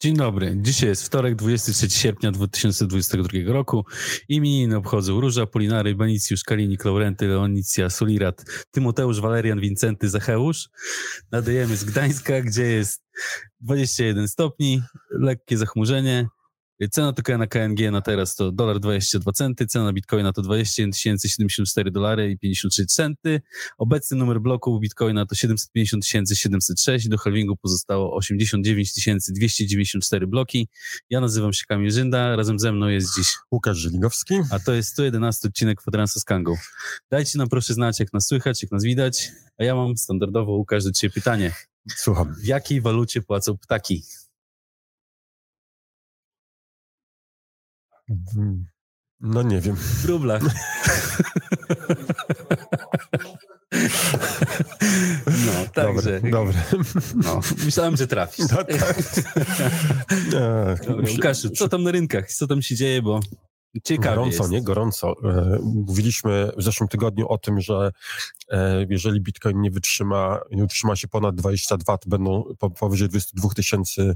Dzień dobry. Dzisiaj jest wtorek, 23 sierpnia 2022 roku. Imieniny obchodzą Róża, Polinary, Benicjusz, Kalinik, Laurenty, Leonicja, Sulirat, Tymoteusz, Walerian, Wincenty, Zacheusz. Nadajemy z Gdańska, gdzie jest 21 stopni, lekkie zachmurzenie. Cena tokena na KNG na teraz to dolar 22 centy, cena na bitcoina to 21 074 dolary i 53 centy. Obecny numer bloku bitcoina to 750 706 do halvingu pozostało 89 294 bloki. Ja nazywam się Kamil Żynda, razem ze mną jest dziś Łukasz Żelinowski, a to jest 111 odcinek Kwadransa z Kangą. Dajcie nam proszę znać, jak nas słychać, jak nas widać, a ja mam standardowo, Łukasz, do Ciebie pytanie. Słucham. W jakiej walucie płacą ptaki? No nie wiem. W rublach. No, także. Dobre. No, myślałem, że trafisz. No, tak. Łukaszu, co tam na rynkach? Co tam się dzieje, bo ciekawe Gorąco, nie? Gorąco. E, Mówiliśmy w zeszłym tygodniu o tym, że e, jeżeli Bitcoin nie wytrzyma, nie utrzyma się ponad 22, to będą po- powyżej 22 tysięcy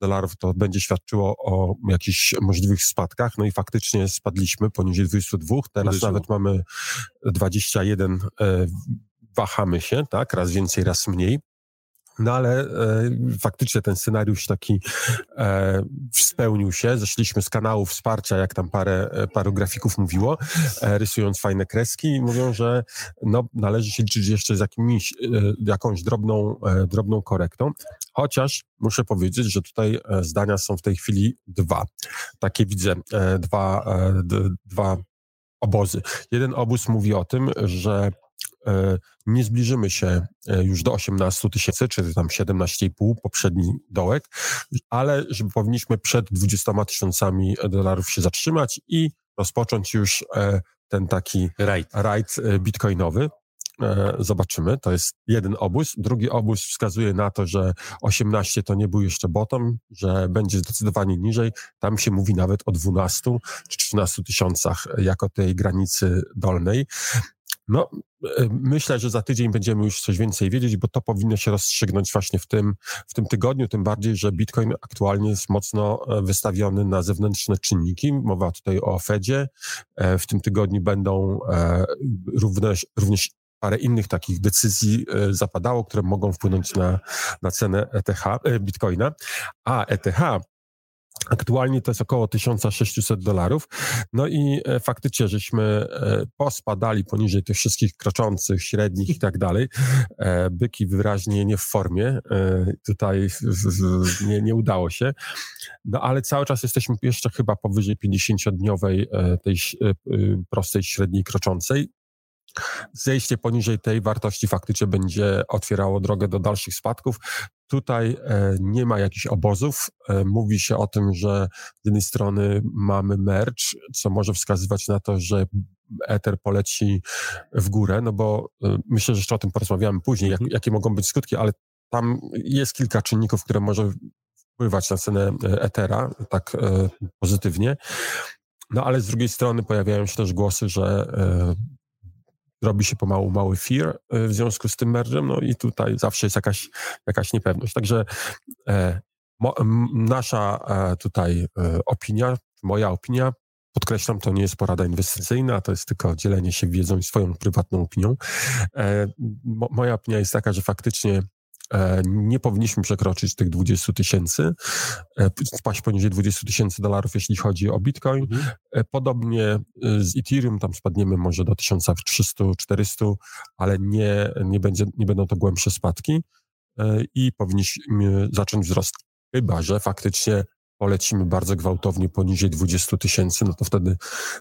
dolarów, to będzie świadczyło o jakichś możliwych spadkach. No i faktycznie spadliśmy poniżej 22. Teraz Uderzyło. nawet mamy 21, e, wahamy się, tak? Raz więcej, raz mniej. No ale e, faktycznie ten scenariusz taki e, spełnił się. Zeszliśmy z kanału wsparcia, jak tam parę, e, paru grafików mówiło, e, rysując fajne kreski i mówią, że no, należy się liczyć jeszcze z jakimiś, e, jakąś drobną, e, drobną korektą. Chociaż muszę powiedzieć, że tutaj zdania są w tej chwili dwa. Takie widzę, dwa, d, dwa obozy. Jeden obóz mówi o tym, że nie zbliżymy się e, już do 18 tysięcy, czy tam 17,5, poprzedni dołek, ale że powinniśmy przed 20 tysiącami dolarów się zatrzymać i rozpocząć już e, ten taki rajd e, bitcoinowy. E, Zobaczymy, to jest jeden obóz. Drugi obóz wskazuje na to, że 18 to nie był jeszcze bottom, że będzie zdecydowanie niżej. Tam się mówi nawet o 12 czy 13 tysiącach jako tej granicy dolnej. No, e, myślę, że za tydzień będziemy już coś więcej wiedzieć, bo to powinno się rozstrzygnąć właśnie w tym, w tym tygodniu, tym bardziej, że Bitcoin aktualnie jest mocno e, wystawiony na zewnętrzne czynniki. Mowa tutaj o Fedzie. E, W tym tygodniu będą również, również parę innych takich decyzji zapadało, które mogą wpłynąć na, na cenę ETH, Bitcoina. A ETH Aktualnie to jest około 1600 dolarów. No i e, faktycznie, żeśmy e, pospadali poniżej tych wszystkich kroczących, średnich i tak dalej. E, byki wyraźnie nie w formie. Tutaj nie, nie udało się. No ale cały czas jesteśmy jeszcze chyba powyżej 50-dniowej e, tej y, prostej, średniej kroczącej. Zejście poniżej tej wartości faktycznie będzie otwierało drogę do dalszych spadków. Tutaj e, nie ma jakichś obozów. E, mówi się o tym, że z jednej strony mamy merch, co może wskazywać na to, że Ether poleci w górę, no bo e, myślę, że jeszcze o tym porozmawiamy później, jak, Mhm. jakie mogą być skutki, ale tam jest kilka czynników, które może wpływać na cenę Ethera tak pozytywnie. No ale z drugiej strony pojawiają się też głosy, że robi się pomału mały fear e, w związku z tym mergem, no i tutaj zawsze jest jakaś, jakaś niepewność. Także e, mo, nasza e, tutaj e, opinia, moja opinia, podkreślam, to nie jest porada inwestycyjna, to jest tylko dzielenie się wiedzą i swoją prywatną opinią. E, mo, moja opinia jest taka, że faktycznie nie powinniśmy przekroczyć tych 20 tysięcy, e, spaść poniżej 20 tysięcy dolarów, jeśli chodzi o Bitcoin. Mhm. E, Podobnie z Ethereum, tam spadniemy może do 1300-400, ale nie, nie, będzie, nie będą to głębsze spadki e, i powinniśmy zacząć wzrost. Chyba, że faktycznie polecimy bardzo gwałtownie poniżej 20 tysięcy, no to wtedy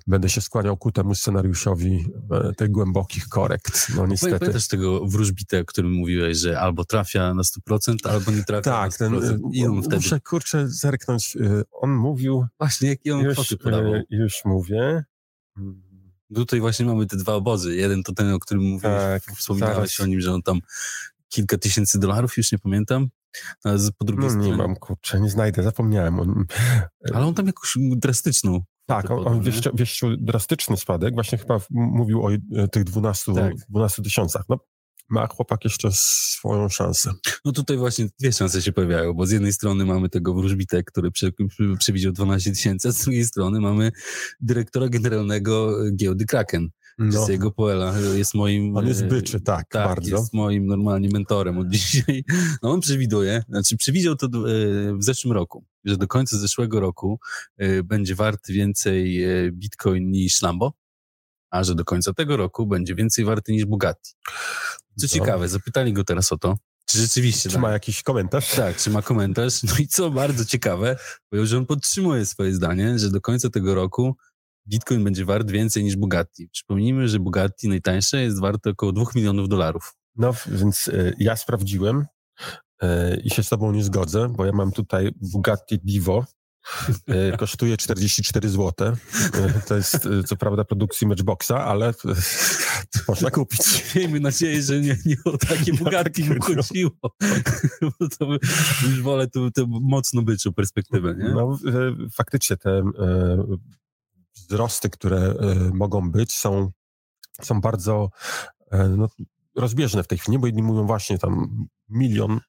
będę się skłaniał ku temu scenariuszowi e, tych głębokich korekt. No niestety. Pamiętasz tego wróżbitę, o którym mówiłeś, że albo trafia na 100%, albo nie trafia Tak, na ten, 100%. I on y, wtedy... muszę kurczę zerknąć. y, On mówił, Właśnie, jakie on już, już mówię. Tutaj właśnie mamy te dwa obozy. Jeden to ten, o którym mówiłeś, Tak, wspominałeś zaraz. o nim, że on tam kilka tysięcy dolarów, już nie pamiętam. Po drugiej No nie stronie... mam, kurczę, nie znajdę, zapomniałem. On, Ale on tam jakąś drastyczną. tak, on, on wieszczył, wieszczył drastyczny spadek, właśnie chyba mówił o y, tych 12 Tak. 12 tysiącach. No, ma chłopak jeszcze swoją szansę. No tutaj właśnie dwie szanse się pojawiają, bo z jednej strony mamy tego wróżbitę, który przewidział 12 tysięcy, a z drugiej strony mamy dyrektora generalnego giełdy Kraken. No. jego Poela jest moim... On jest byczy, tak, tak bardzo. jest moim normalnie mentorem od dzisiaj. No on przewiduje, znaczy przewidział to w zeszłym roku, że do końca zeszłego roku będzie wart więcej Bitcoin niż Lambo a że do końca tego roku będzie więcej warty niż Bugatti. Co no. ciekawe, zapytali go teraz o to, czy rzeczywiście... Czy tak, ma jakiś komentarz? Tak, czy ma komentarz. No i co bardzo ciekawe, powiedział, że on podtrzymuje swoje zdanie, że do końca tego roku Bitcoin będzie wart więcej niż Bugatti. Przypomnijmy, że Bugatti najtańsze jest warte około 2 milionów dolarów. No, więc y, ja sprawdziłem y, i się z tobą nie zgodzę, bo ja mam tutaj Bugatti Divo E, kosztuje 44 zł. To jest co prawda produkcji Matchboxa, ale można kupić. Miejmy nadzieję, że nie, nie o takie Bugatti mu chodziło. Bo to już wolę tu, tu mocno byczą perspektywę, nie? No, faktycznie te wzrosty, które mogą być, są, są bardzo no, rozbieżne w tej chwili, bo jedni mówią właśnie tam milion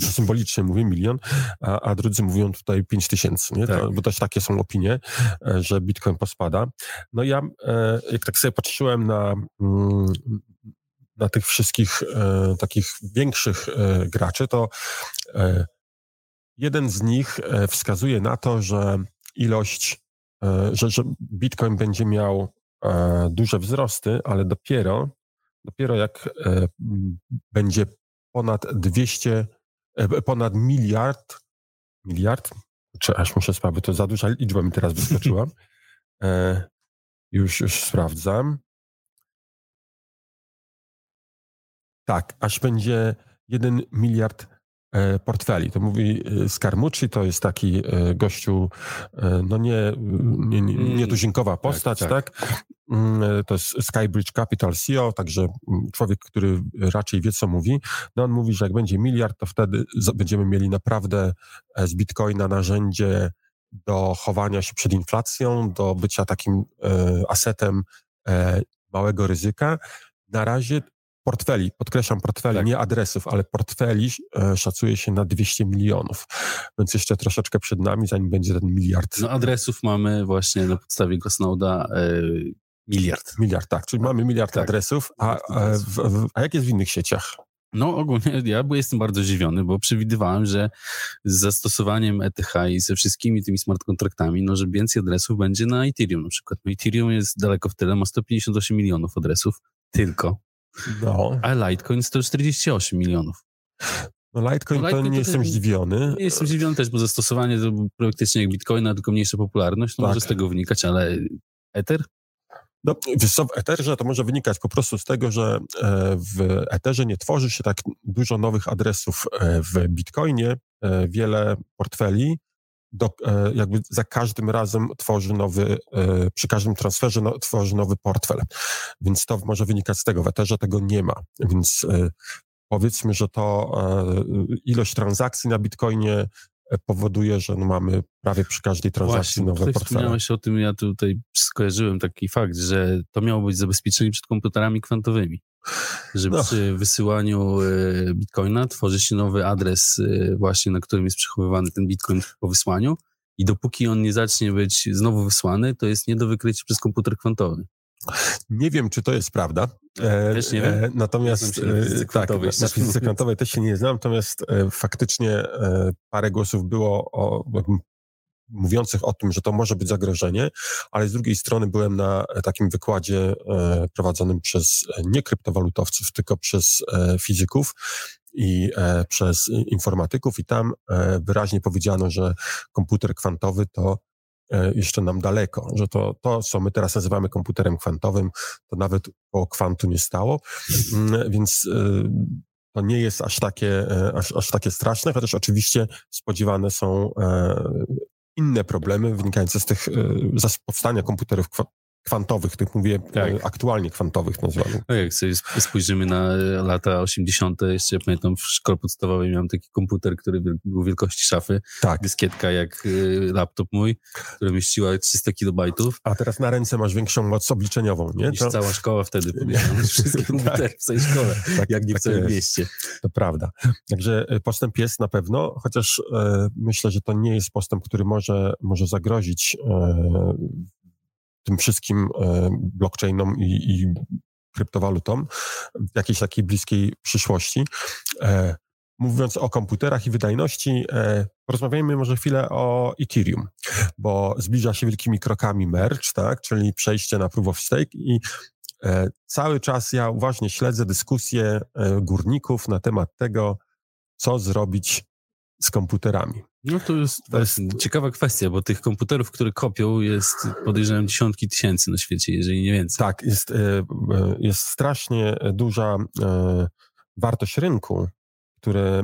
symbolicznie mówię milion, a, a drudzy mówią tutaj pięć tysięcy, nie? Tak. To, bo też takie są opinie, e, że Bitcoin pospada. No ja, e, jak tak sobie patrzyłem na, mm, na tych wszystkich e, takich większych graczy, to jeden z nich wskazuje na to, że ilość, że, że Bitcoin będzie miał duże wzrosty, ale dopiero, dopiero jak będzie ponad 200, e, ponad miliard, miliard, czy aż muszę sprawdzić, to za duża liczba mi teraz wyskoczyła. E, już, już sprawdzam. Tak, aż będzie 1 miliard e, portfeli. To mówi e, Skarmucci, to jest taki gościu, no nie, nie, nie, nietuzinkowa mm, postać, tak, tak. tak? To jest Skybridge Capital CEO, także mm, człowiek, który raczej wie, co mówi. No on mówi, że jak będzie miliard, to wtedy będziemy mieli naprawdę e, z Bitcoina narzędzie do chowania się przed inflacją, do bycia takim e, asetem e, małego ryzyka. Na razie portfeli, podkreślam portfeli, tak. nie adresów, ale portfeli e, szacuje się na 200 milionów. Więc jeszcze troszeczkę przed nami, zanim będzie ten miliard. No adresów mamy właśnie na podstawie Gosnauda e, Miliard. Miliard, tak. Czyli mamy miliard tak. adresów. A, a, w, w, a jak jest w innych sieciach? No ogólnie ja jestem bardzo zdziwiony, bo przewidywałem, że z zastosowaniem ETH i ze wszystkimi tymi smart kontraktami, no że więcej adresów będzie na Ethereum na przykład. No Ethereum jest daleko w tyle, ma 158 milionów adresów, tylko. No. A Litecoin 148 milionów. No Litecoin, no, Litecoin to nie jestem zdziwiony. Nie jestem zdziwiony też, bo zastosowanie to praktycznie jak Bitcoina, tylko mniejsza popularność, no tak. może z tego wynikać, ale Ether no, wiesz co, w Etherze to może wynikać po prostu z tego, że e, w Etherze nie tworzy się tak dużo nowych adresów e, w Bitcoinie, e, wiele portfeli, do, jakby za każdym razem tworzy nowy, przy każdym transferze no, tworzy nowy portfel. Więc to może wynikać z tego. W Etherze tego nie ma. Więc powiedzmy, że to ilość transakcji na Bitcoinie powoduje, że no mamy prawie przy każdej transakcji Właśnie, nowe portfele. Wspomniałeś o tym, ja tutaj skojarzyłem taki fakt, że to miało być zabezpieczenie przed komputerami kwantowymi. Że no. przy wysyłaniu e, bitcoina tworzy się nowy adres e, właśnie, na którym jest przechowywany ten bitcoin po wysłaniu i dopóki on nie zacznie być znowu wysłany, to jest nie do wykrycia przez komputer kwantowy. Nie wiem, czy to jest prawda. E, nie wiem. E, natomiast na tak, na, na fizyce kwantowej też się nie znam, natomiast e, faktycznie e, parę głosów było o, mówiących o tym, że to może być zagrożenie, ale z drugiej strony byłem na takim wykładzie e, prowadzonym przez nie kryptowalutowców, tylko przez e, fizyków i przez informatyków i tam wyraźnie powiedziano, że komputer kwantowy to E, jeszcze nam daleko, że to, to, co my teraz nazywamy komputerem kwantowym, to nawet po kwantu nie stało, mm, więc e, to nie jest aż takie, e, aż, aż takie straszne, chociaż oczywiście spodziewane są inne problemy wynikające z tych, z powstania komputerów kwantowych, tych mówię tak. aktualnie kwantowych nazwanych. No jak sobie spojrzymy na lata 80., jeszcze pamiętam w szkole podstawowej miałem taki komputer, który był wielkości szafy, tak. dyskietka jak laptop mój, która mieściła 300 kilobajtów. A teraz na ręce masz większą moc obliczeniową, nie? To... cała szkoła wtedy podjęła wszystkie komputery tak. w całej szkole, tak, jak nie tak w całym mieście. To prawda. Także postęp jest na pewno, chociaż e, myślę, że to nie jest postęp, który może, może zagrozić e, tym wszystkim e, blockchainom i, i kryptowalutom w jakiejś takiej bliskiej przyszłości. E, mówiąc o komputerach i wydajności, e, porozmawiajmy może chwilę o Ethereum, bo zbliża się wielkimi krokami merge, tak, czyli przejście na proof of stake i cały czas ja uważnie śledzę dyskusje górników na temat tego, co zrobić z komputerami. No to jest, to jest ciekawa kwestia, bo tych komputerów, które kopią jest podejrzewam dziesiątki tysięcy na świecie, jeżeli nie więcej. Tak, jest, e, e, jest strasznie duża e, wartość rynku, które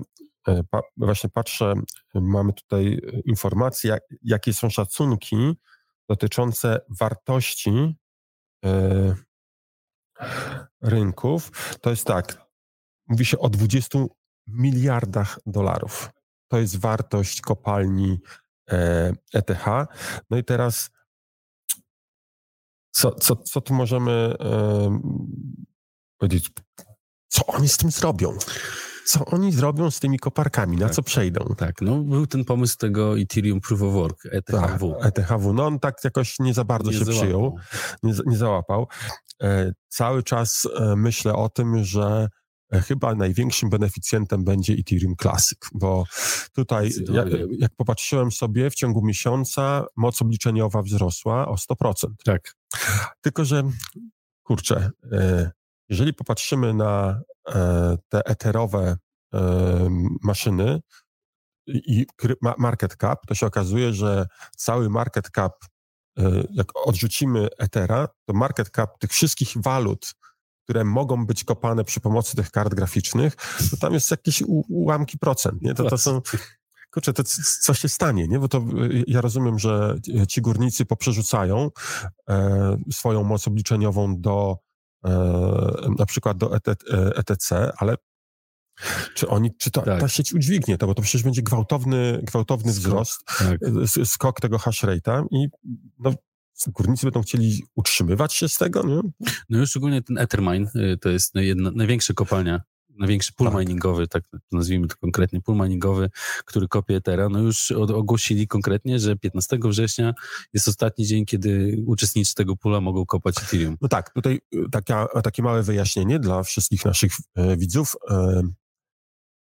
właśnie patrzę, mamy tutaj informacje, jakie są szacunki dotyczące wartości rynków. To jest tak, mówi się o 20 miliardach dolarów. To jest wartość kopalni ETH. E no i teraz co, co, co tu możemy powiedzieć? Co oni z tym zrobią? Co oni zrobią z tymi koparkami? Na tak, co przejdą? Tak, no był ten pomysł tego Ethereum Proof of Work, ETHW. Tak, ETHW, no on tak jakoś nie za bardzo nie się załapał. przyjął, nie, nie załapał. E, cały czas e, myślę o tym, że chyba największym beneficjentem będzie Ethereum Classic, bo tutaj, jak, jak popatrzyłem sobie, w ciągu miesiąca moc obliczeniowa wzrosła o 100%. Tak. Tylko, że kurczę, e, jeżeli popatrzymy na e, te eterowe maszyny i market cap, to się okazuje, że cały market cap, jak odrzucimy Ethera, to market cap tych wszystkich walut, które mogą być kopane przy pomocy tych kart graficznych, to tam jest jakieś ułamki procent, nie? To, to są... Kurczę, to co się stanie, nie? Bo to ja rozumiem, że ci górnicy poprzerzucają e, swoją moc obliczeniową do e, na przykład do ET, ETC, ale czy oni, czy to, tak. ta sieć udźwignie to, bo to przecież będzie gwałtowny, gwałtowny skok, wzrost, tak. skok tego hash rate'a i no, górnicy będą chcieli utrzymywać się z tego, nie? No już szczególnie ten Ethermine, y, to jest jedna, największa kopalnia, największy pool tak. miningowy, tak nazwijmy to konkretnie, pool miningowy, który kopie Ethera, no już ogłosili konkretnie, że 15 września jest ostatni dzień, kiedy uczestnicy tego pula mogą kopać Ethereum. No tak, tutaj y, taka, takie małe wyjaśnienie dla wszystkich naszych e, widzów. E,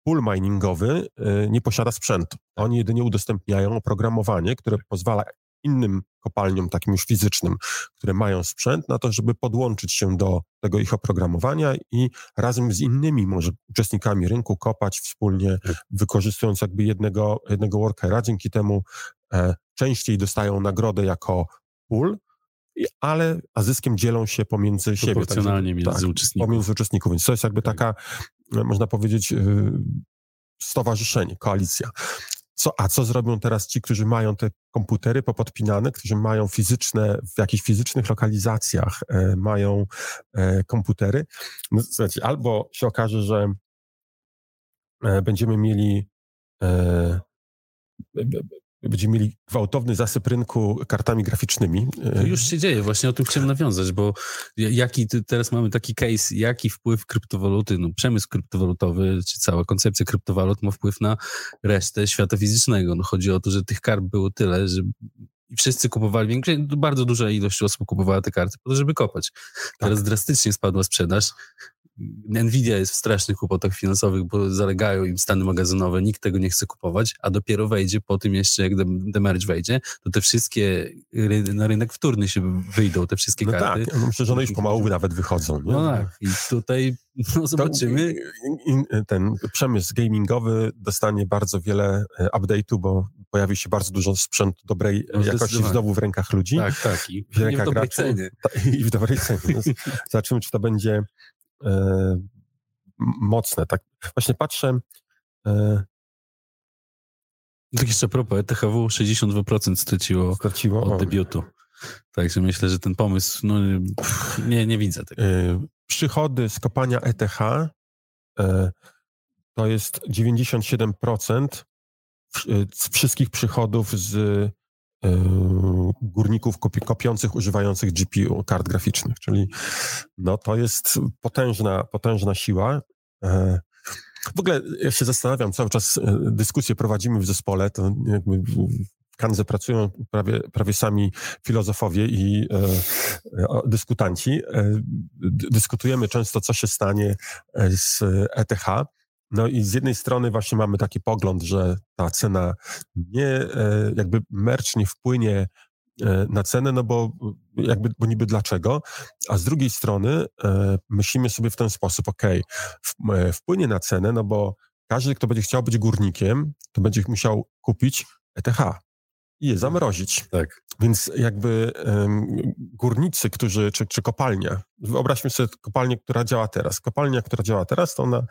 pool miningowy nie posiada sprzętu. Oni jedynie udostępniają oprogramowanie, które pozwala innym kopalniom, takim już fizycznym, które mają sprzęt, na to, żeby podłączyć się do tego ich oprogramowania i razem z innymi może uczestnikami rynku kopać wspólnie, tak. wykorzystując jakby jednego, jednego workera. Dzięki temu e, częściej dostają nagrodę jako pool, ale a zyskiem dzielą się pomiędzy siebie. Proporcjonalnie między tak, uczestników. Pomiędzy uczestników, więc to jest jakby tak. taka, e, można powiedzieć, y, stowarzyszenie, koalicja. Co, a co zrobią teraz ci, którzy mają te komputery popodpinane, którzy mają fizyczne, w jakichś fizycznych lokalizacjach e, mają e, komputery? No, słuchajcie, albo się okaże, że e, będziemy mieli e, będziemy mieli gwałtowny zasyp rynku kartami graficznymi. To już się dzieje, właśnie o tym chciałem nawiązać, bo jaki teraz mamy taki case, jaki wpływ kryptowaluty, no przemysł kryptowalutowy, czy cała koncepcja kryptowalut ma wpływ na resztę świata fizycznego. No chodzi o to, że tych kart było tyle, że i wszyscy kupowali, bardzo duża ilość osób kupowała te karty po to, żeby kopać. Teraz tak. drastycznie spadła sprzedaż. Nvidia jest w strasznych kłopotach finansowych, bo zalegają im stany magazynowe, nikt tego nie chce kupować, a dopiero wejdzie po tym jeszcze, jak demerge wejdzie, to te wszystkie na rynek wtórny się wyjdą, te wszystkie no karty. Tak, no myślę, że one już pomału nawet wychodzą. Nie? No tak, i tutaj no, zobaczymy. To, ten przemysł gamingowy dostanie bardzo wiele e, update'u, bo pojawi się bardzo dużo sprzętu dobrej no, jakości znowu w rękach ludzi. Tak, tak. I w, w dobrej graczy. cenie. I w dobrej cenie. Zobaczymy, czy to będzie mocne. Tak właśnie patrzę. E, tak jeszcze propos, ETHW 62% straciło, straciło od debiutu. Także myślę, że ten pomysł, no nie, nie widzę tego. Przychody z kopania ETH to jest 97% wszystkich przychodów z górników kopiących, używających GPU, kart graficznych, czyli no to jest potężna, potężna siła. E, w ogóle ja się zastanawiam, cały czas e, dyskusję prowadzimy w zespole, to jakby w Kanze pracują prawie, prawie sami filozofowie i e, e, dyskutanci. E, dyskutujemy często, co się stanie z ETH. No i z jednej strony właśnie mamy taki pogląd, że ta cena nie, e, jakby merch nie wpłynie e, na cenę, no bo jakby, bo niby dlaczego, a z drugiej strony e, myślimy sobie w ten sposób, ok, wpłynie na cenę, no bo każdy, kto będzie chciał być górnikiem, to będzie musiał kupić ETH i je zamrozić. Tak. Więc jakby um, górnicy, którzy, czy, czy kopalnia, wyobraźmy sobie kopalnię, która działa teraz. Kopalnia, która działa teraz, to ona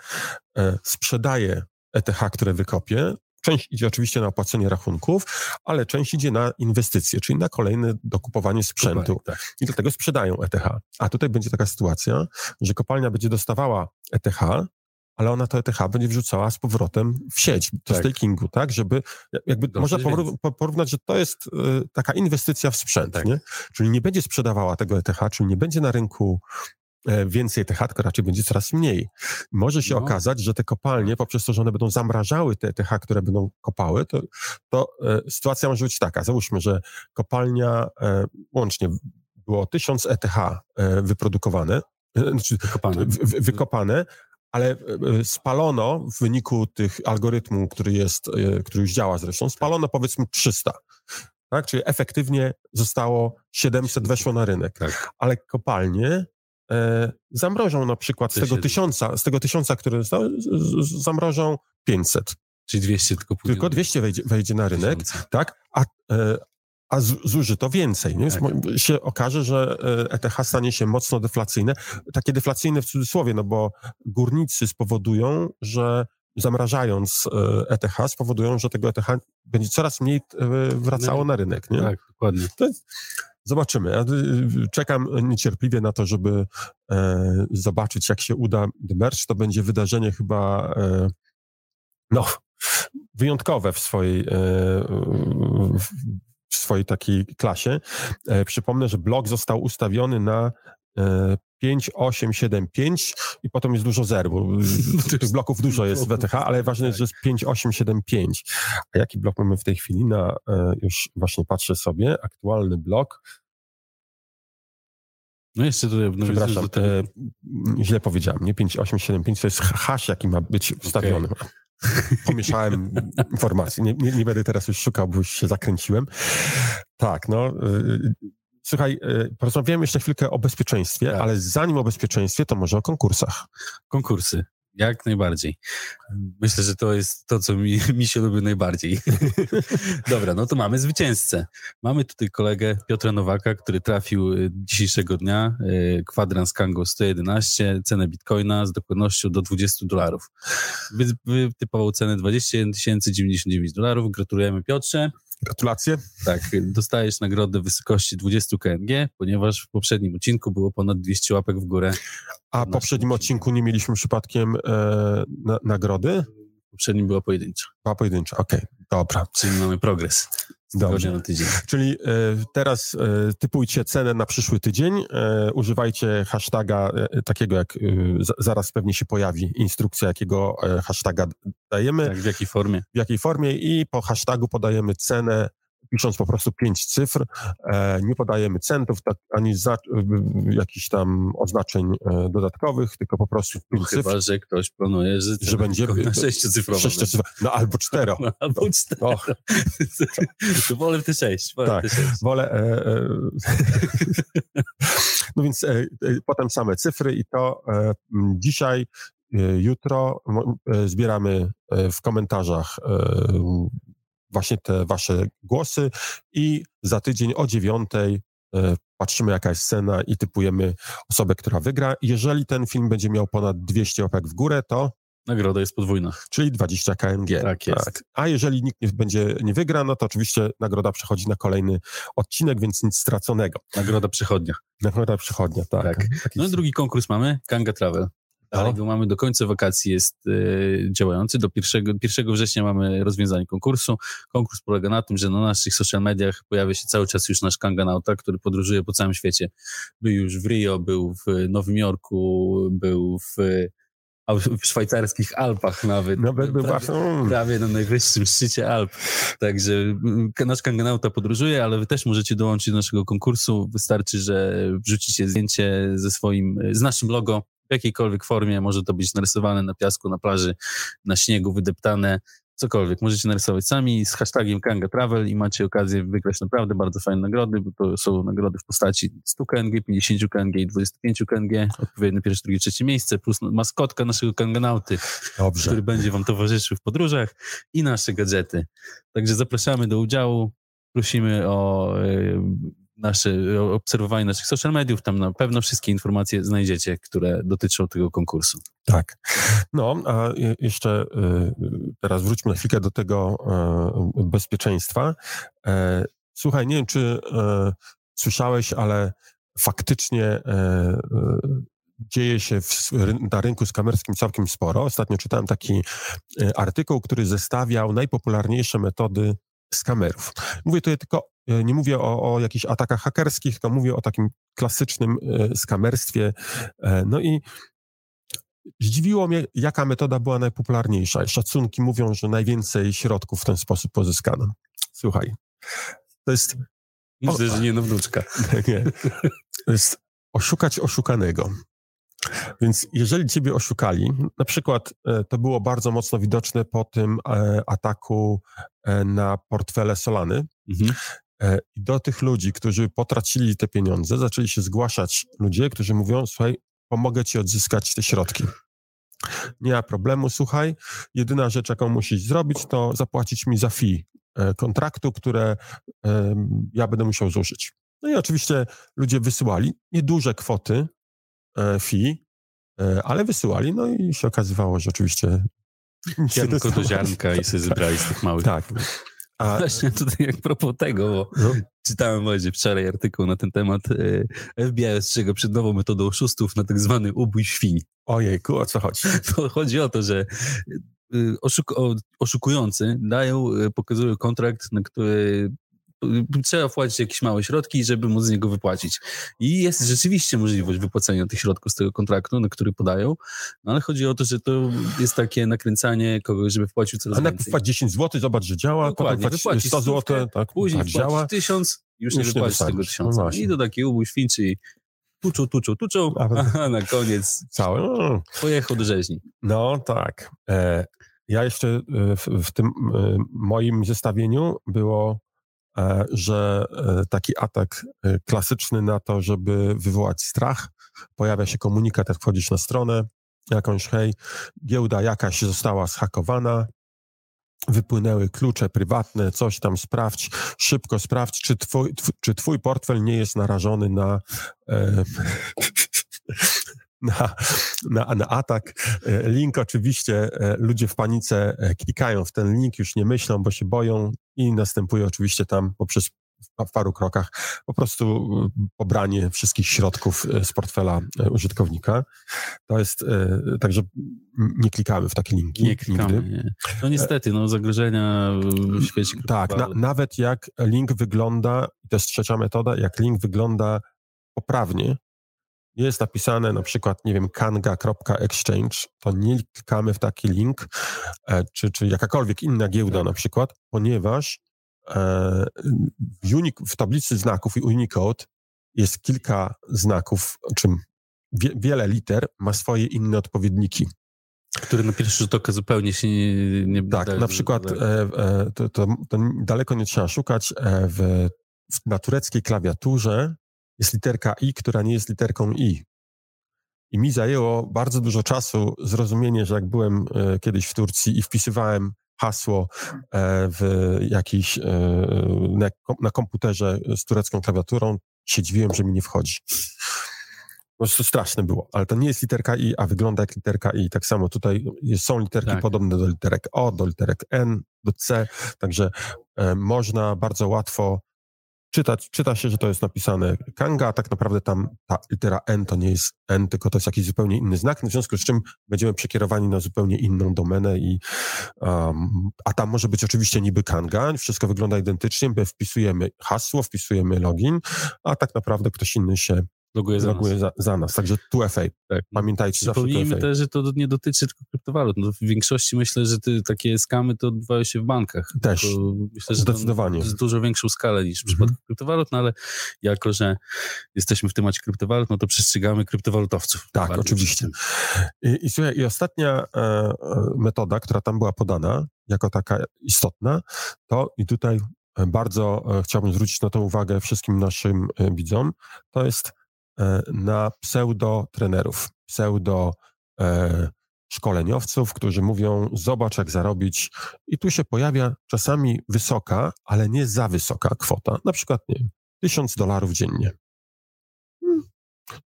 e, sprzedaje ETH, które wykopie. Część idzie oczywiście na opłacenie rachunków, ale część idzie na inwestycje, czyli na kolejne dokupowanie sprzętu. tak. I dlatego sprzedają ETH. A tutaj będzie taka sytuacja, że kopalnia będzie dostawała ETH, ale ona to ETH będzie wrzucała z powrotem w sieć, do tak. stakingu, tak? Żeby, jakby Dobrze można porównać, że to jest y, taka inwestycja w sprzęt, tak. nie? Czyli nie będzie sprzedawała tego ETH, czyli nie będzie na rynku e, więcej ETH, tylko raczej będzie coraz mniej. Może się no. okazać, że te kopalnie, poprzez to, że one będą zamrażały te ETH, które będą kopały, to, to e, sytuacja może być taka. Załóżmy, że kopalnia e, łącznie było 1000 ETH e, wyprodukowane, znaczy, wykopane. W, wykopane, ale e, e, spalono w wyniku tych algorytmu, który jest, e, który już działa zresztą, spalono powiedzmy 300. Tak? Czyli efektywnie zostało 700 weszło na rynek. Tak. Ale kopalnie e, zamrożą na przykład z tego tysiąca, z tego tysiąca, które zostały, zamrożą 500. Czyli 200 tylko pójdzie. Tylko 200 wejdzie, wejdzie na rynek, tak? A e, a zużyto więcej. Nie? Tak. się okaże, że ETH e stanie się mocno deflacyjne. Takie deflacyjne w cudzysłowie, no bo górnicy spowodują, że zamrażając ETH e spowodują, że tego ETH będzie coraz mniej e, wracało na rynek. Nie? Tak, dokładnie. zobaczymy. Ja czekam niecierpliwie na to, żeby e, zobaczyć, jak się uda The Merch. To będzie wydarzenie chyba e, no, wyjątkowe w swojej e, w, w swojej takiej klasie. E, przypomnę, że blok został ustawiony na e, 5, 8, 7, 5 i potem jest dużo zer, bo tych bloków dużo jest w ETH, ale ważne jest, że jest 5, 8, 7, 5. A jaki blok mamy w tej chwili? Na, e, już właśnie patrzę sobie, aktualny blok. No jeszcze tutaj... No Przepraszam, e, źle powiedziałem, nie 5, 8, 7, 5, to jest hash, jaki ma być wstawiony. Okay. Pomieszałem informacje. Nie, nie, nie, będę teraz już szukał, bo już się zakręciłem. Tak, no. Y, słuchaj, y, porozmawiamy jeszcze chwilkę o bezpieczeństwie, tak. ale zanim o bezpieczeństwie, to może o konkursach. Konkursy. Jak najbardziej. Myślę, że to jest to, co mi, mi się lubi najbardziej. Dobra, no to mamy zwycięzcę. Mamy tutaj kolegę Piotra Nowaka, który trafił y, dzisiejszego dnia, y, kwadrans Kango 111, cenę bitcoina z dokładnością do 20 dolarów. Wytypował cenę 21 099 dolarów. Gratulujemy Piotrze. Gratulacje. Tak, dostajesz nagrodę w wysokości 20 KNG, ponieważ w poprzednim odcinku było ponad 200 łapek w górę. A w poprzednim odcinku nie mieliśmy przypadkiem e, na, nagrody? W poprzednim była pojedyncza. Była pojedyncza, okej, okay, dobra. Czyli mamy progres. Dobrze. Na tydzień. Czyli e, teraz e, typujcie cenę na przyszły tydzień, e, używajcie hashtaga takiego jak, zaraz pewnie się pojawi instrukcja, jakiego hashtaga dajemy. Tak, w jakiej formie. W jakiej formie i po hashtagu podajemy cenę pisząc po prostu pięć cyfr, e, nie podajemy centów tak, ani za, jakichś tam oznaczeń e, dodatkowych, tylko po prostu pięć cyfr. Chyba, że ktoś planuje, że, że będzie na sześciocyfrowo. No albo cztero. No, albo cztero. Och. To wolę te sześć. Wolę tak, te sześć. wolę... E, e no więc e, potem same cyfry i to dzisiaj Jutro zbieramy w komentarzach właśnie te wasze głosy i za tydzień o dziewiątej e, patrzymy jaka jest cena i typujemy osobę, która wygra. Jeżeli ten film będzie miał ponad 200 łapek w górę, to Nagroda jest podwójna. Czyli 20 KNG. Tak jest. Tak. A jeżeli nikt nie, będzie, nie wygra, no to oczywiście nagroda przechodzi na kolejny odcinek, więc nic straconego. Nagroda przychodnia. Nagroda przychodnia, tak. tak. No i drugi konkurs mamy, Kanga Travel. Ale go mamy do końca wakacji jest y, działający. Do 1, 1 września mamy rozwiązanie konkursu. Konkurs polega na tym, że na naszych social mediach pojawia się cały czas już nasz kanganauta, który podróżuje po całym świecie. Był już w Rio, był w Nowym Jorku, był w w szwajcarskich Alpach nawet. Nawet by prawie, prawie na najwyższym szczycie Alp. Także mm, nasz kanganauta podróżuje, ale wy też możecie dołączyć do naszego konkursu. Wystarczy, że wrzucicie zdjęcie ze swoim, z naszym logo w jakiejkolwiek formie. Może to być narysowane na piasku, na plaży, na śniegu, wydeptane cokolwiek. Możecie narysować sami z hashtagiem Kanga Travel i macie okazję wygrać naprawdę bardzo fajne nagrody, bo to są nagrody w postaci 100 KNG, 50 KNG i 25 KNG, odpowiednio pierwsze, drugie, trzecie miejsce, plus maskotka naszego Kanganauty, Dobrze. który będzie wam towarzyszył w podróżach i nasze gadżety. Także zapraszamy do udziału. Prosimy o e, nasze, obserwowanie naszych social mediów, tam na pewno wszystkie informacje znajdziecie, które dotyczą tego konkursu. Tak. No, a jeszcze y, teraz wróćmy na chwilkę do tego e, bezpieczeństwa. E, słuchaj, nie wiem, czy e, słyszałeś, ale faktycznie dzieje się w, na rynku skamerskim całkiem sporo. Ostatnio czytałem taki artykuł, który zestawiał najpopularniejsze metody skamerów. Mówię tutaj tylko, e, nie mówię o, o jakichś atakach hakerskich, to mówię o takim klasycznym e, skamerstwie. E, no i Zdziwiło mnie, jaka metoda była najpopularniejsza. Szacunki mówią, że najwięcej środków w ten sposób pozyskano. Słuchaj, to jest... Myślę, że nie no wnuczka. Nie. To jest oszukać oszukanego. Więc jeżeli ciebie oszukali, na przykład e, to było bardzo mocno widoczne po tym e, ataku e, na portfele Solany, mhm. i do tych ludzi, którzy potracili te pieniądze, zaczęli się zgłaszać ludzie, którzy mówią, słuchaj, pomogę ci odzyskać te środki. Nie ma problemu, słuchaj, jedyna rzecz, jaką musisz zrobić, to zapłacić mi za fee kontraktu, które ja będę musiał zużyć. No i oczywiście ludzie wysyłali nieduże kwoty, fee, e, ale wysyłali, no i się okazywało, że oczywiście... Ziarnko do ziarnka i sobie zebrali z tych małych. Tak. A... Właśnie tutaj jak propos tego, bo no. czytałem właśnie wczoraj artykuł na ten temat. E, FBI ostrzega przed nową metodą oszustów na tak zwany ubój świń. Ojejku, o co chodzi? To chodzi o to, że oszuk oszukujący dają, pokazują kontrakt, na który trzeba wpłacić jakieś małe środki, żeby móc z niego wypłacić. I jest rzeczywiście możliwość wypłacenia tych środków z tego kontraktu, na który podają, no ale chodzi o to, że to jest takie nakręcanie kogoś, żeby wpłacił coraz A więcej. A wpłać 10 zł, zobacz, że działa, Dokładnie, wypłacić 100 zł, tak, później tak, działa. 1000, już, już nie wypłacisz tego tysiąca. No I do takiej ubój świnczy tuczą, tuczą, tuczą, a na koniec Całe. No. pojechał do rzeźni. No tak. E, ja jeszcze e, w, w tym e, moim zestawieniu było że e, taki atak e, klasyczny na to, żeby wywołać strach, pojawia się komunikat, jak wchodzisz na stronę jakąś, hej, giełda jakaś została zhakowana, wypłynęły klucze prywatne, coś tam sprawdź, szybko sprawdź, czy twój, czy twój portfel nie jest narażony na, e, na, na, na atak. Link oczywiście, ludzie w panice klikają w ten link, już nie myślą, bo się boją, i następuje oczywiście tam poprzez w paru krokach po prostu pobranie wszystkich środków z portfela użytkownika. To jest, także nie klikamy w takie linki. Nie klikamy, nie. No niestety, no zagrożenia w świecie Tak, na, nawet jak link wygląda, to jest trzecia metoda, jak link wygląda poprawnie, jest napisane na przykład, nie wiem, kanga.exchange, to nie klikamy w taki link, e, czy, czy jakakolwiek inna giełda tak. na przykład, ponieważ e, w, w tablicy znaków i Unicode jest kilka znaków, czym wie, wiele liter ma swoje inne odpowiedniki. Które na pierwszy rzut oka zupełnie się nie... nie tak, na przykład e, e, to, to, to, daleko nie trzeba szukać. E, w, w, na tureckiej klawiaturze jest literka I, która nie jest literką I. I mi zajęło bardzo dużo czasu zrozumienie, że jak byłem e, kiedyś w Turcji i wpisywałem hasło e, w jakiś, e, na, komputerze z turecką klawiaturą, się dziwiłem, że mi nie wchodzi. Po prostu straszne było, ale to nie jest literka I, a wygląda jak literka I. Tak samo tutaj są literki tak. podobne do literek O, do literek N, do C, także można bardzo łatwo czytać, czyta się, że to jest napisane Kanga, a tak naprawdę tam ta litera N to nie jest N, tylko to jest jakiś zupełnie inny znak, w związku z czym będziemy przekierowani na zupełnie inną domenę i um, a tam może być oczywiście niby Kanga, wszystko wygląda identycznie, my wpisujemy hasło, wpisujemy login, a tak naprawdę ktoś inny się loguje za loguje nas. Za, za, nas. Także 2FA. Tak. Pamiętajcie Przypomnijmy też, że to nie dotyczy tylko kryptowalut. No, w większości myślę, że ty, takie skamy to odbywają się w bankach. Też. myślę, że Zdecydowanie. Jest dużo większą skalę niż w mhm. przypadku kryptowalut, no ale jako, że jesteśmy w temacie kryptowalut, no to przestrzegamy kryptowalutowców. Tak, oczywiście. I, I, słuchaj, i ostatnia e, e, metoda, która tam była podana, jako taka istotna, to i tutaj bardzo e, chciałbym zwrócić na to uwagę wszystkim naszym e, widzom, to jest na pseudo-trenerów, pseudo-szkoleniowców, którzy mówią, zobacz jak zarobić. I tu się pojawia czasami wysoka, ale nie za wysoka kwota, na przykład, nie tysiąc dolarów dziennie. Hmm,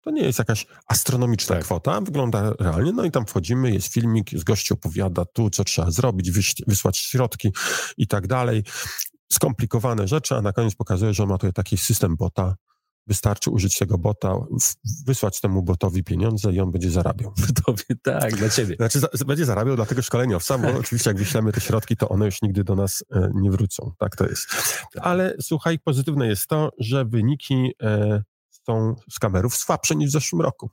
to nie jest jakaś astronomiczna tak. kwota, wygląda realnie. No i tam wchodzimy, jest filmik, z gościu opowiada tu, co trzeba zrobić, wysłać środki i tak dalej. Skomplikowane rzeczy, a na koniec pokazuje, że on ma tutaj taki system bota, Wystarczy użyć tego bota, wysłać temu botowi pieniądze i on będzie zarabiał. Botowi, tak, dla ciebie. Znaczy, za, będzie zarabiał dla tego szkoleniowca, bo oczywiście jak wyślemy te środki, to one już nigdy do nas e, nie wrócą. Tak to jest. Ale słuchaj, pozytywne jest to, że wyniki e, są z kamerów słabsze niż w zeszłym roku.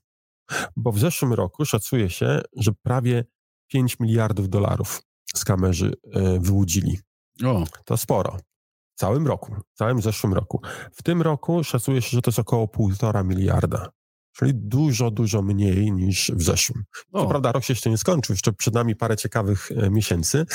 Bo w zeszłym roku szacuje się, że prawie 5 miliardów dolarów skamerzy e, wyłudzili. O. To sporo całym roku, w całym zeszłym roku. W tym roku szacuje się, że to jest około półtora miliarda. Czyli dużo, dużo mniej niż w zeszłym. Co prawda rok się jeszcze nie skończył, jeszcze przed nami parę ciekawych e, miesięcy,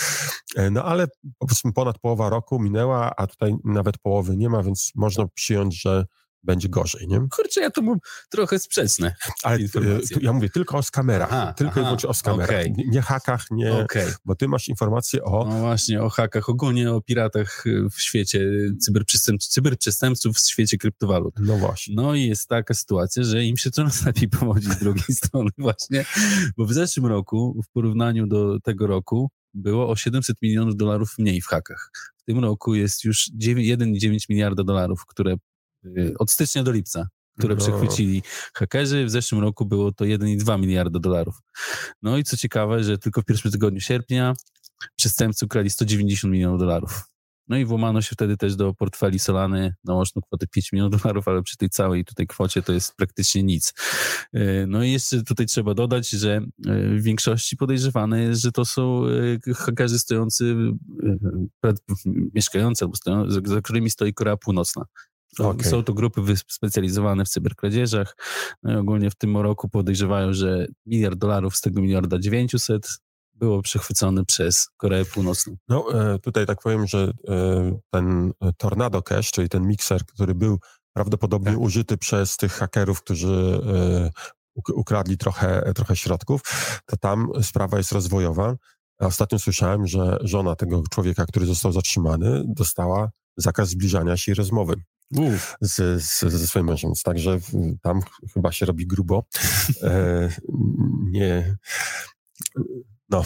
e, no ale powiedzmy ponad połowa roku minęła, a tutaj nawet połowy nie ma, więc można przyjąć, że będzie gorzej, nie? Kurczę, ja to mam trochę sprzeczne Ale e, informacje. ja mówię tylko o skamerach, aha, tylko aha, i wyłącznie o skamerach, okay. nie, nie hakach, nie, okay. bo ty masz informacje o... No właśnie, o hakach, ogólnie o piratach e, w świecie cyberprzestępców, cyberprzestępców w świecie kryptowalut. No właśnie. No i jest taka sytuacja, że im się coraz lepiej powodzi z drugiej strony właśnie, bo w zeszłym roku, w porównaniu do tego roku, było o 700 milionów dolarów mniej w hakach. W tym roku jest już 1,9 miliarda dolarów, które od stycznia do lipca, które no. przechwycili hakerzy. W zeszłym roku było to 1,2 miliarda dolarów. No i co ciekawe, że tylko w pierwszym tygodniu sierpnia przestępcy ukradli 190 milionów dolarów. No i włamano się wtedy też do portfeli Solany na łączną kwotę 5 milionów dolarów, ale przy tej całej tutaj kwocie to jest praktycznie nic. Y, no i jeszcze tutaj trzeba dodać, że y, w większości podejrzewane jest, że to są hakerzy stojący, mieszkający albo stojący, za którymi stoi Korea Północna. Okay. Są to grupy specjalizowane w cyberkradzieżach. No i ogólnie w tym roku podejrzewają, że miliard dolarów z tego miliarda 900 było przechwycone przez Koreę Północną. No e, tutaj tak powiem, że e, ten Tornado Cash, czyli ten mikser, który był prawdopodobnie tak. użyty przez tych hakerów, którzy e, ukradli trochę, trochę środków, to tam sprawa jest rozwojowa. Ostatnio słyszałem, że żona tego człowieka, który został zatrzymany, dostała zakaz zbliżania się i rozmowy z, z, ze swoim mężem. Także tam chyba się robi grubo. E, nie. No,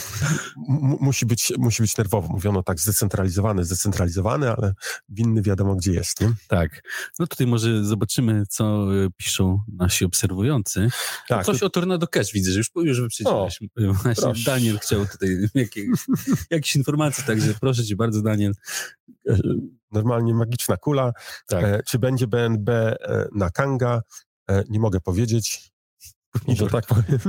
musi być, musi być nerwowo. Mówiono tak, zdecentralizowany, zdecentralizowany, ale winny wiadomo, gdzie jest. Nie? Tak. No tutaj może zobaczymy, co e, piszą nasi obserwujący. Tak, Coś to... o Tornado Cash widzę, że już, już wyprzedziłeś. Właśnie proszę. Daniel chciał tutaj jakieś, jakieś informacje, także proszę cię bardzo, Daniel. Normalnie magiczna kula. Tak. E, czy będzie BNB e, na Kanga? E, nie mogę powiedzieć. Że tak powiem.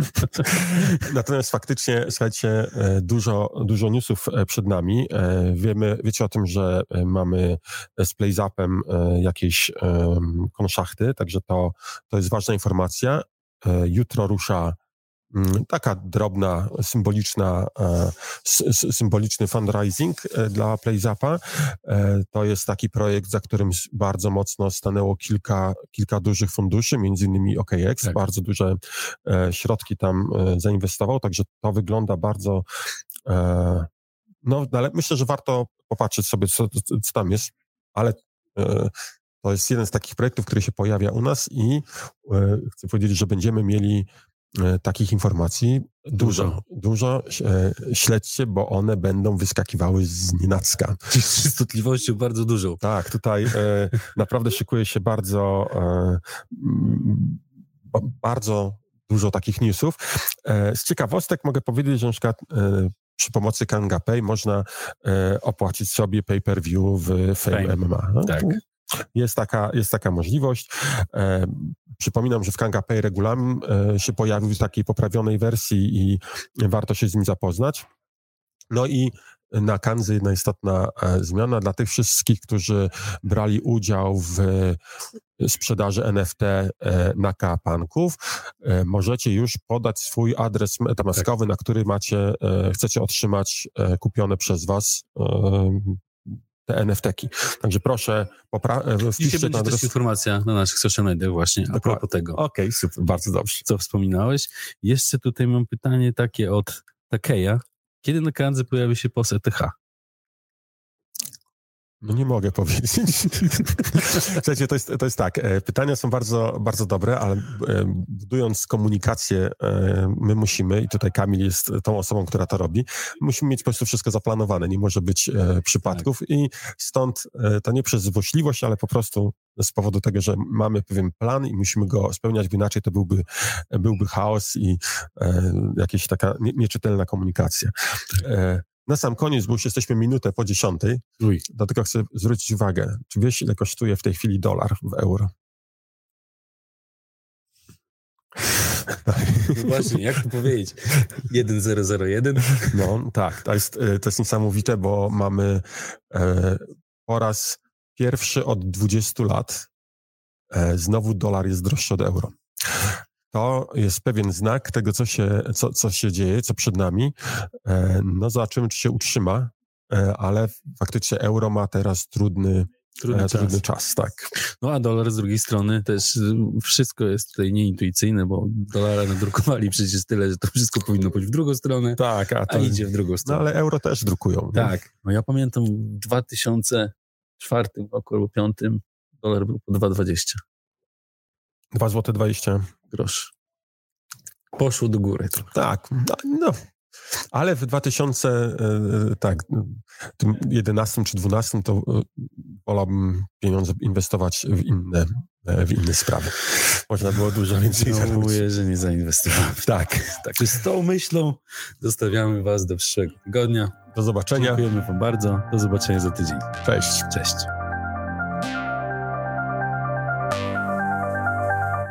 Natomiast faktycznie, słuchajcie, dużo, dużo newsów przed nami. Wiemy, wiecie o tym, że mamy z PlayZapem jakieś konszachty, także to, to jest ważna informacja. Jutro rusza taka drobna, symboliczna, e, symboliczny fundraising e, dla PlayZapa. E, to jest taki projekt, za którym bardzo mocno stanęło kilka, kilka dużych funduszy, między innymi OKX, tak. bardzo duże środki tam zainwestował, także to wygląda bardzo no, ale myślę, że warto popatrzeć sobie, co, co tam jest, ale To jest jeden z takich projektów, który się pojawia u nas i chcę powiedzieć, że będziemy mieli takich informacji dużo, dużo. dużo e, śledźcie, bo one będą wyskakiwały z nienacka. Z częstotliwością bardzo dużą. Tak, tutaj e, naprawdę szykuje się bardzo e, bardzo dużo takich newsów. E, z ciekawostek mogę powiedzieć, że na przykład e, przy pomocy KangaPay można e, opłacić sobie pay-per-view w Fame, Fame. MMA. No, tak. Jest taka, jest taka możliwość. E, przypominam, że w KangaPay regulamin e, się pojawił w takiej poprawionej wersji i warto się z nim zapoznać. No i na Kanzy jedna istotna e, zmiana dla tych wszystkich, którzy brali udział w sprzedaży NFT na kapanków. Możecie już podać swój adres metamaskowy, tak. na który macie, chcecie otrzymać kupione przez was te NFT-ki. Także proszę, popra- wpiszcie będzie adres... też informacja na naszych social mediach właśnie Dokładnie. a propos tego. Okej, okay, super, bardzo dobrze. Co wspominałeś. Jeszcze tutaj mam pytanie takie od Takeja. Kiedy na Kandze pojawi się POS ETH? No nie mogę powiedzieć. Słuchajcie, to jest, to jest tak, e, pytania są bardzo, bardzo dobre, ale e, budując komunikację, e, my musimy, i tutaj Kamil jest tą osobą, która to robi, musimy mieć po prostu wszystko zaplanowane, nie może być przypadków tak. i stąd to nie przez złośliwość, ale po prostu z powodu tego, że mamy pewien plan i musimy go spełniać, bo inaczej to byłby, byłby chaos i jakaś taka nie, nieczytelna komunikacja. Na sam koniec, bo już jesteśmy minutę po dziesiątej, Uj. dlatego chcę zwrócić uwagę. Czy wiesz, ile kosztuje w tej chwili dolar w euro? No właśnie, jak to powiedzieć? 1001? No tak, to jest, to jest niesamowite, bo mamy e, po raz pierwszy od 20 lat e, znowu dolar jest droższy od euro to jest pewien znak tego, co się, co, co się dzieje, co przed nami. E, no zobaczymy, czy się utrzyma, e, ale faktycznie euro ma teraz trudny, Trudny, e, czas. trudny czas, tak. No a dolar z drugiej strony też wszystko jest tutaj nieintuicyjne, bo dolara nadrukowali przecież tyle, że to wszystko powinno pójść w drugą stronę, tak, a, to, a idzie w drugą stronę. No ale euro też drukują. Tak. No ja pamiętam w 2004 roku albo 2005 dolar był po 2,20. 2 zł 20 groszy. Poszło do góry. Tak, no, no. Ale w 2000, e, tak, tym 11 czy 12 to e, wolałbym pieniądze inwestować w inne, e, w inne sprawy. Można było dużo więcej zarobić. Żałuję, że nie zainwestowałem. Tak. tak. Z tą myślą zostawiamy Was do przyszłego tygodnia. Do zobaczenia. Dziękujemy Wam bardzo. Do zobaczenia za tydzień. Cześć. Cześć.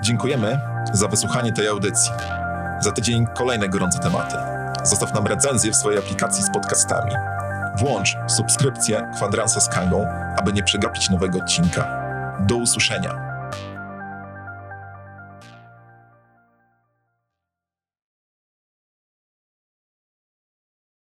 Dziękujemy za wysłuchanie tej audycji. Za tydzień kolejne gorące tematy. Zostaw nam recenzję w swojej aplikacji z podcastami. Włącz subskrypcję Kwadransa z Kangą, aby nie przegapić nowego odcinka. Do usłyszenia.